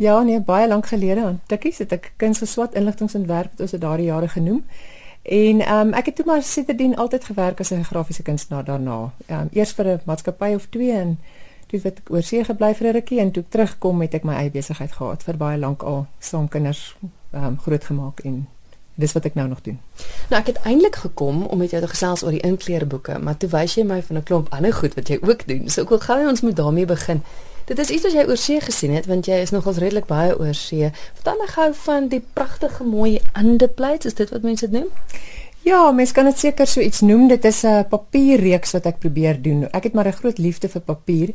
Ja, nee, baie lank gelede aan Tikkies het ek kunsgeswat inligtingontwerp het ons dit daardie jare genoem. En ehm um, ek het toe maar siterdien altyd gewerk as 'n grafiese kunstenaar daarna. Ehm um, eers vir 'n maatskappy of twee en toe het ek oorsee gebly vir 'n rukkie en toe terugkom het ek my eie besigheid gehad vir baie lank al saam kinders ehm um, grootgemaak en dis wat ek nou nog doen. Nou ek het eintlik gekom om met jou te gesels oor die inkleerboeke, maar toe wys jy my van 'n klomp ander goed wat jy ook doen. So ek wil gou ons moet daarmee begin. Dit is iets wat jy oorsee gesien het want jy is nogals redelik baie oorsee. Vertel my gou van die pragtige mooi underplates, is dit wat mense dit noem? Ja, mens kan dit seker so iets noem. Dit is 'n papierreeks wat ek probeer doen. Ek het maar 'n groot liefde vir papier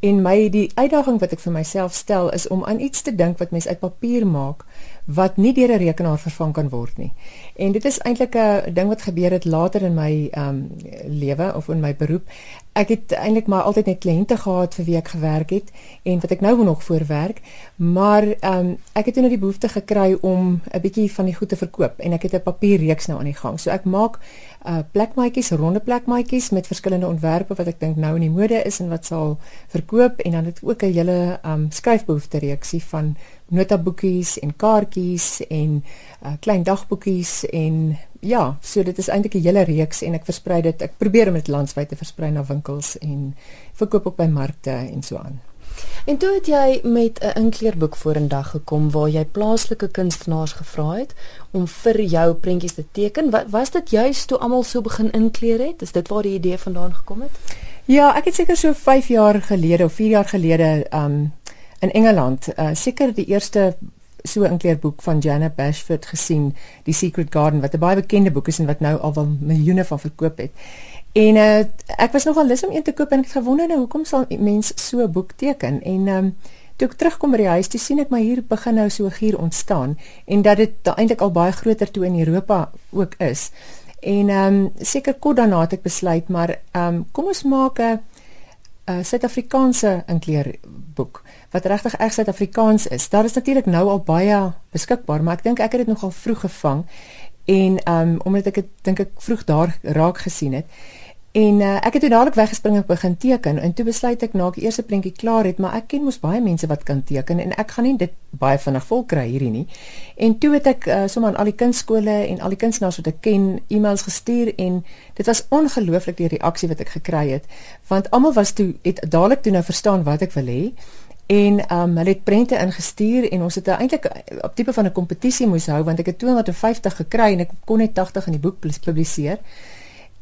en my die uitdaging wat ek vir myself stel is om aan iets te dink wat mens uit papier maak wat nie deur 'n rekenaar vervang kan word nie. En dit is eintlik 'n ding wat gebeur het later in my ehm um, lewe of in my beroep. Ek het eintlik maar altyd net kliënte gehad vir wie ek gewerk het en wat ek nou nog voorwerk, maar ehm um, ek het nou die behoefte gekry om 'n bietjie van die goed te verkoop en ek het 'n papierreeks nou aan die gang. So ek maak uh plekmaatjies, ronde plekmaatjies met verskillende ontwerpe wat ek dink nou in die mode is en wat sal verkoop en dan het ook 'n hele um skryfbehoefte reeksie van notaboekies en kaartjies en uh, klein dagboekies en ja, so dit is eintlik 'n hele reeks en ek versprei dit. Ek probeer om dit landwyd te versprei na winkels en verkoop op by markte en so aan. En toe het jy met 'n inkleerboek vorendag gekom waar jy plaaslike kunstenaars gevra het om vir jou prentjies te teken. Wat was dit juist toe almal so begin inkleer het? Is dit waar die idee vandaan gekom het? Ja, ek het seker so 5 jaar gelede of 4 jaar gelede um in Engeland, uh, seker die eerste so 'n inkleerboek van Janet Bashford gesien, The Secret Garden wat 'n baie bekende boek is en wat nou al wel miljoene van verkoop het. En uh, ek was nogal lus om een te koop en ek het gewonder nou hoekom sal mense so 'n boek teken en um, toe ek terugkom by die huis toe sien ek maar hier begin nou so gier ontstaan en dat dit eintlik al baie groter toe in Europa ook is. En ehm um, seker kort daarna het ek besluit maar ehm um, kom ons maak 'n 'n Suid-Afrikaanse inkleerboek wat regtig reg Suid-Afrikaans is. Daar is natuurlik nou al baie beskikbaar, maar ek dink ek het dit nogal vroeg gevang en um, omdat ek dit dink ek vroeg daar raak gesien het. En uh, ek het toe dadelik weggespring en begin teken en toe besluit ek na ek eers 'n prentjie klaar het, maar ek ken mos baie mense wat kan teken en ek gaan nie dit baie vinnig vol kry hierdie nie. En toe het ek uh, sommer aan al die kunstskole en al die kunstenaars wat ek ken e-mails gestuur en dit was ongelooflik die reaksie wat ek gekry het want almal was toe het dadelik toe nou verstaan wat ek wil hê en um, hulle het prente ingestuur en ons het eintlik op tipe van 'n kompetisie moes hou want ek het 250 gekry en ek kon net 80 in die boek publiseer.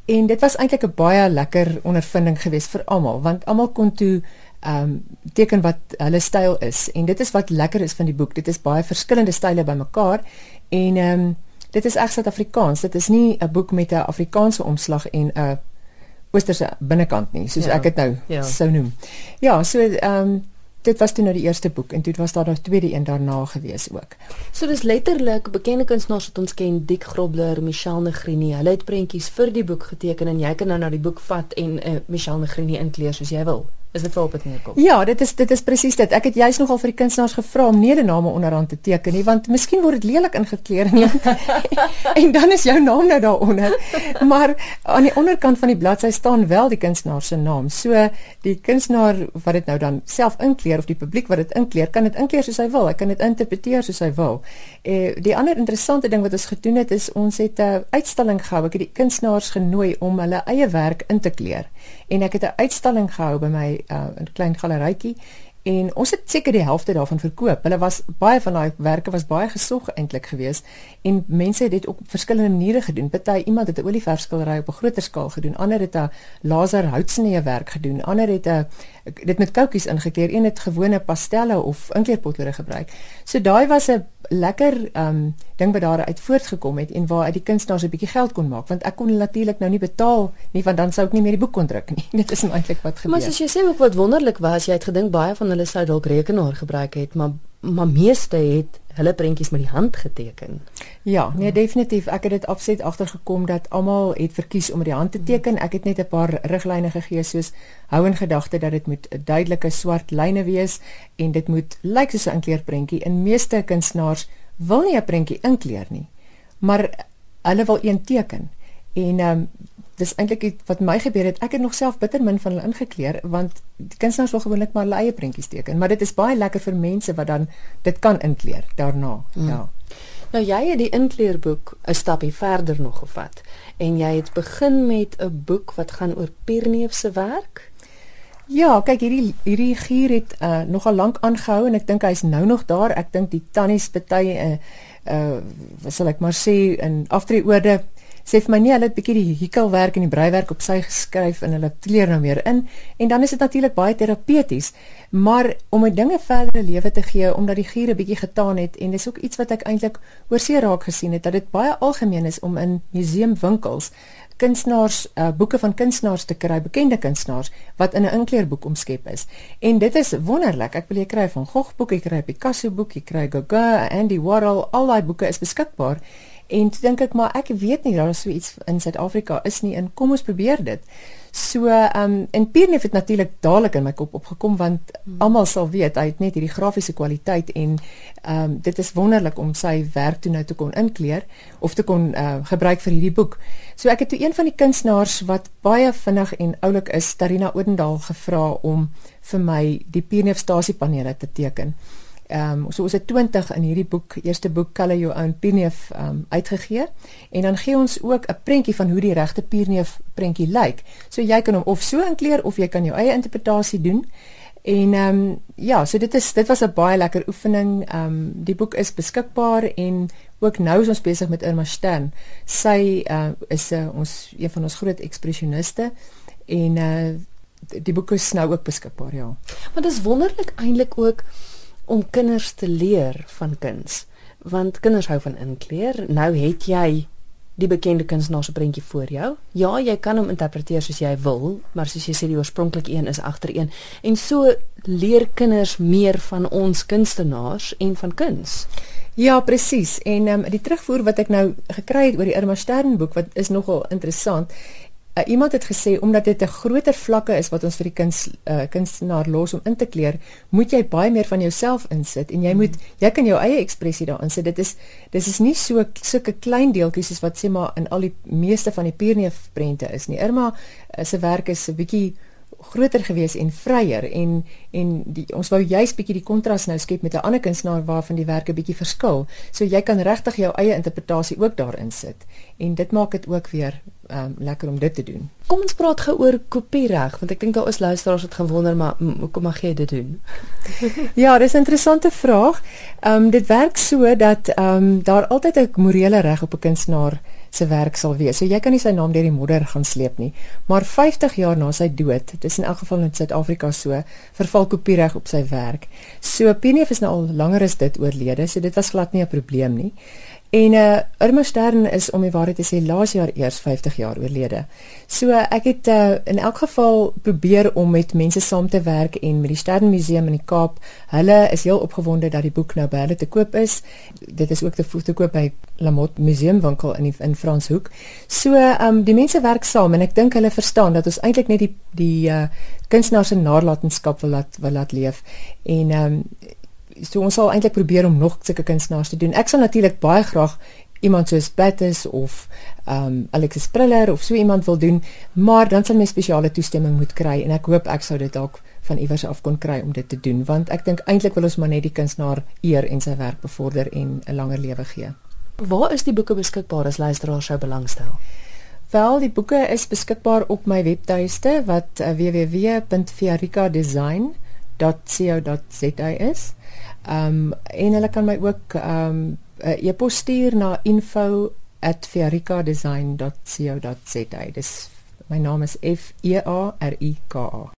En dit was eintlik 'n baie lekker ondervinding geweest vir almal want almal kon toe ehm um, teken wat hulle styl is en dit is wat lekker is van die boek. Dit is baie verskillende style bymekaar en ehm um, dit is reg Suid-Afrikaans. Dit is nie 'n boek met 'n Afrikaanse omslag en 'n Oosterse binnekant nie, soos ja, ek dit nou ja. sou noem. Ja, so ehm um, dit was toe nou die eerste boek en toe was daar nog tweede een daarna gewees ook. So dis letterlik bekende kunstenaars wat ons ken, Dick Grobler, Michelle Negrini. Hulle het prentjies vir die boek geteken en jy kan nou na die boek vat en uh, Michelle Negrini inkleer soos jy wil. Is dit waarop dit neerkom? Ja, dit is dit is presies dit. Ek het juist nogal vir die kunstenaars gevra om nie die name onderaan te teken nie, want miskien word dit lelik ingekleer nie. en dan is jou naam nou daaronder. Maar aan die onderkant van die bladsy staan wel die kunstenaar se naam. So die kunstenaar wat dit nou dan self inkleer of die publiek wat dit inkleer, kan dit inkleer soos hy wil. Hy kan dit interpreteer soos hy wil. Eh die ander interessante ding wat ons gedoen het is ons het 'n uitstalling gehou. Ek het die kunstenaars genooi om hulle eie werk in te kleer. En ek het 'n uitstalling gehou by my uh, 'n klein galerytjie en ons het seker die helfte daarvan verkoop. Hulle was baie van daai werke was baie gesog eintlik geweest en mense het dit op verskillende maniere gedoen. Party iemand het 'n olieverfskildery op 'n groter skaal gedoen, ander het 'n laser houtsnee werk gedoen, ander het 'n dit met koutjies ingekleer, een het gewone pastelle of inkleerpotlere gebruik. So daai was 'n lekker um ding wat daar uit voortgekom het en waar uit die kunstenaars 'n bietjie geld kon maak want ek kon natuurlik nou nie betaal nie want dan sou ek nie meer die boek kon druk nie. Dit is eintlik wat gebeur. Maar as jy sê ook wat wonderlik was, jy het gedink baie van hulle sou dalk rekenaar gebruik het, maar maar meeste het hulle prentjies met die hand geteken. Ja, nee definitief. Ek het dit absoluut agtergekom dat almal het verkies om met die hand te teken. Ek het net 'n paar riglyne gegee soos hou in gedagte dat dit moet 'n duidelike swart lyne wees en dit moet lyk soos 'n inkleerprentjie. In meeste kunstenaars wil nie 'n prentjie inkleer nie, maar hulle wil een teken. En ehm um, dis eintlik wat my gebeur het. Ek het nog self bitter min van hulle ingekleer want die kunstenaars wil gewoonlik maar hulle eie prentjies teken, maar dit is baie lekker vir mense wat dan dit kan inkleer daarna. Mm. Ja. Nou jy het die inkleerboek 'n stapie verder nog gevat en jy het begin met 'n boek wat gaan oor Pierneef se werk. Ja, kyk hierdie hierdie gier het uh, nogal lank aangehou en ek dink hy's nou nog daar. Ek dink die tannies bety uh uh wat sal ek maar sê in aftreeorde sê vir my nee, hulle het bietjie die hekelwerk en die breiwerk op sy geskryf en hulle kleer nou meer in. En dan is dit natuurlik baie terapeuties, maar om my dinge verdere lewe te gee omdat die giere bietjie getaan het en dis ook iets wat ek eintlik oor see raak gesien het dat dit baie algemeen is om in museumwinkels kunstenaars uh, boeke van kunstenaars te kry, bekende kunstenaars wat in 'n inkleerboek omskep is. En dit is wonderlik. Ek wil jy kry van Gogh boeke, jy kry Picasso boeke, jy kry Gauguin, Andy Warhol, al daai boeke is beskikbaar. En toe dink ek maar ek weet nie daar is so iets in Suid-Afrika is nie en kom ons probeer dit. So ehm um, en Pierre het natuurlik dadelik in my kop opgekom want hmm. almal sal weet hy het net hierdie grafiese kwaliteit en ehm um, dit is wonderlik om sy werk toe nou te kon inkleer of te kon uh, gebruik vir hierdie boek. So ek het toe een van die kunstenaars wat baie vinnig en oulik is, Tarina Odendaal gevra om vir my die Pierre stasiepanele te teken. Ehm um, so ons het 20 in hierdie boek, eerste boek Color Your Own Pierneef ehm um, uitgegee en dan gee ons ook 'n prentjie van hoe die regte Pierneef prentjie lyk. So jy kan hom of so inkleer of jy kan jou eie interpretasie doen. En ehm um, ja, so dit is dit was 'n baie lekker oefening. Ehm um, die boek is beskikbaar en ook nou is ons besig met Irma Stern. Sy uh, is uh, ons een van ons groot ekspresioniste en uh, die boek is nou ook beskikbaar, ja. Maar dit is wonderlik eintlik ook om kinders te leer van kuns want kinders hou van inkleer nou het jy die bekende kunstenaar se prentjie voor jou ja jy kan hom interpreteer soos jy wil maar soos jy sê die oorspronklike een is agter een en so leer kinders meer van ons kunstenaars en van kuns Ja, presies. En ehm um, die terugvoer wat ek nou gekry het oor die Irma Stern boek wat is nogal interessant. Uh, iemand het gesê omdat dit 'n groter vlakke is wat ons vir die kuns uh, kunstenaar los om in te kleer, moet jy baie meer van jouself insit en jy mm. moet jy kan jou eie ekspressie daarin sit. Dit is dis is nie so sulke klein deeltjies soos wat sê maar in al die meeste van die Pierneef prente is nie. Irma uh, se werk is 'n bietjie groter gewees en vryer en en die, ons wou juist bietjie die kontras nou skep met 'n ander kunstenaar waarvan die werke bietjie verskil. So jy kan regtig jou eie interpretasie ook daarin sit. En dit maak dit ook weer um, lekker om dit te doen. Kom ons praat gou oor kopiereg want ek dink daar is luisteraars wat gewonder maar hoekom mag jy dit doen? ja, dis 'n interessante vraag. Ehm um, dit werk so dat ehm um, daar altyd 'n morele reg op 'n kunstenaar se werk sal wees. So jy kan nie sy naam deur die modder gaan sleep nie. Maar 50 jaar na sy dood, dis in elk geval in Suid-Afrika so, verval kopiereg op sy werk. So Pineef is nou al langer as dit oorlede, so dit was glad nie 'n probleem nie. En uh Irma Stern is om die waarheid te sê laas jaar eers 50 jaar oorlede. So uh, ek het uh, in elk geval probeer om met mense saam te werk en met die Stern Museum in die Kaap. Hulle is heel opgewonde dat die boek nou by hulle te koop is. Dit is ook te voet te koop by Lamot Museumwinkel in die, in Franshoek. So um die mense werk saam en ek dink hulle verstaan dat ons eintlik net die die uh kunstenaars se nalatenskap wil laat wil laat leef. En um so ons sal eintlik probeer om nog sulke kunstenaars te doen. Ek sal natuurlik baie graag iemand soos Battis of ehm um, Alexis Priller of so iemand wil doen, maar dan sal my spesiale toestemming moet kry en ek hoop ek sou dit dalk van iewers af kon kry om dit te doen want ek dink eintlik wil ons maar net die kunstenaar eer en sy werk bevorder en 'n langer lewe gee. Waar is die boeke beskikbaar as luisteraars sou belangstel? Wel, die boeke is beskikbaar op my webtuiste wat uh, www.fiarikadesign.co.za is. Ehm um, en hulle kan my ook ehm um, 'n e-pos stuur na info@fiarikadesign.co.za. Dis my naam is F E A R I K A.